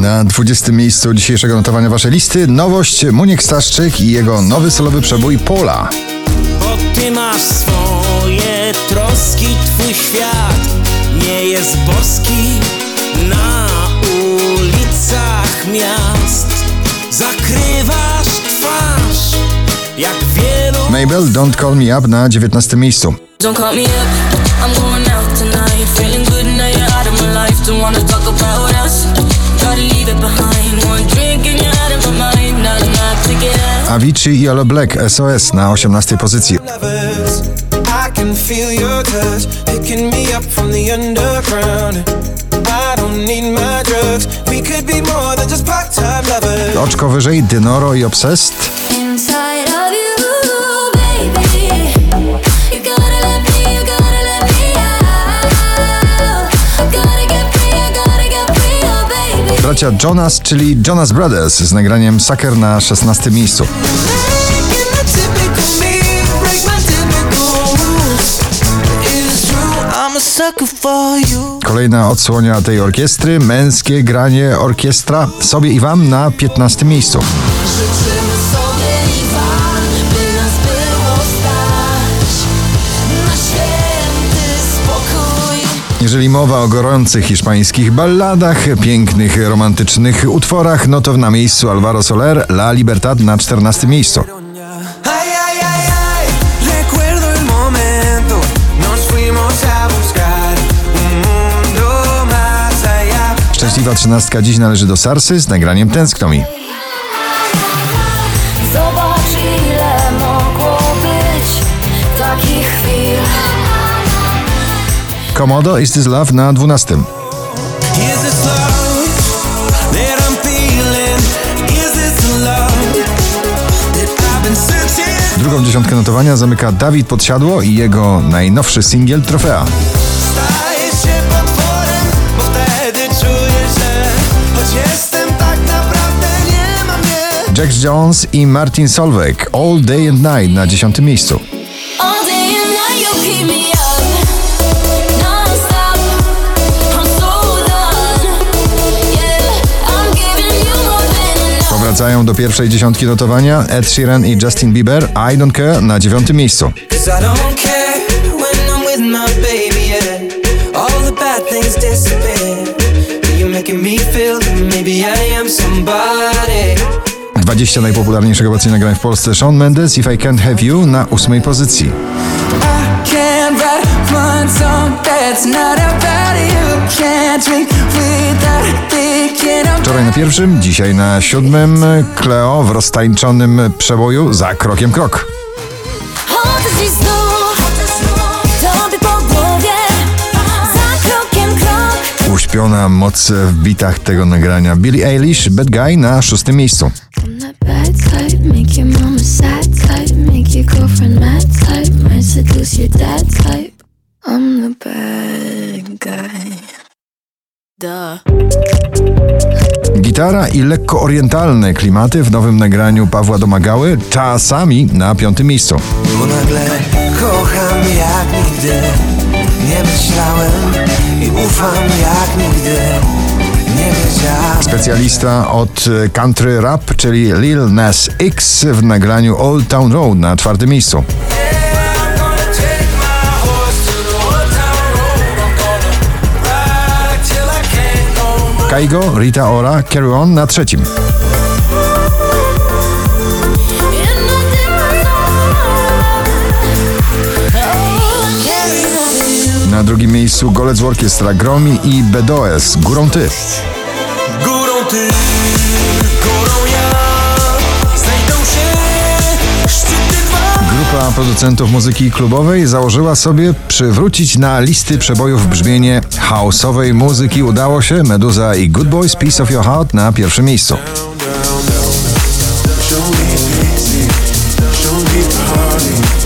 Na 20 miejscu dzisiejszego notowania waszej listy nowość Muniek Staszczyk i jego nowy solowy przebój Pola. Bo ty masz swoje troski, twój świat nie jest boski. Na ulicach miast zakrywasz twarz, jak wielu Mabel Don't Call Me Up na 19 miejscu. Don't call me up. I'm going out tonight. Feeling good now you're out of my life. Don't wanna talk about us. Avicii i Olo Black SOS na 18 pozycji. lovers. I can feel your Bracia Jonas, czyli Jonas Brothers z nagraniem Sucker na 16 miejscu. Kolejna odsłonia tej orkiestry, męskie granie orkiestra sobie i wam na 15 miejscu. Jeżeli mowa o gorących hiszpańskich balladach, pięknych romantycznych utworach, no to na miejscu Alvaro Soler, La Libertad na 14 miejscu. Szczęśliwa trzynastka dziś należy do Sarsy z nagraniem Tęskno mi. Zobacz ile mogło być takich chwil. Komodo Is This Love na 12. Is this love that I'm feeling? Is this the love that I've been searching? Drugą dziesiątkę notowania zamyka Dawid Podsiadło i jego najnowszy singiel Trofea. Tak. Jax Jones i Martin Solveig All Day and Night na 10 miejscu. Powracają do pierwszej dziesiątki notowania Ed Sheeran i Justin Bieber I Don't Care na dziewiątym miejscu. 20 najpopularniejszych obecnie nagrań w Polsce Shawn Mendes If I Can't Have You na ósmej pozycji. I can't write one song that's not about you. Can't drink Wczoraj na pierwszym, dzisiaj na siódmym Cleo w roztańczonym przeboju za krokiem krok. Uśpiona moc w bitach tego nagrania. Billie Eilish, Bad Guy na szóstym miejscu. I'm the bad guy. Duh. Gitara i lekko orientalne klimaty w nowym nagraniu Pawła Domagały, czasami na piątym miejscu. Bo nagle kocham jak nigdy Nie myślałem i ufam jak nigdy Specjalista od country rap, czyli Lil Nas X w nagraniu Old Town Road na czwartym miejscu. Kaigo, Rita Ora, Carry On na trzecim. Na drugim miejscu Golec Orkiestra Gromi i BDOS Górą Ty. górą ty, górą Producentów Muzyki Klubowej założyła sobie przywrócić na listy przebojów brzmienie houseowej muzyki. Udało się Meduza i Good Boys Piece of Your Heart na pierwszym miejscu. Show me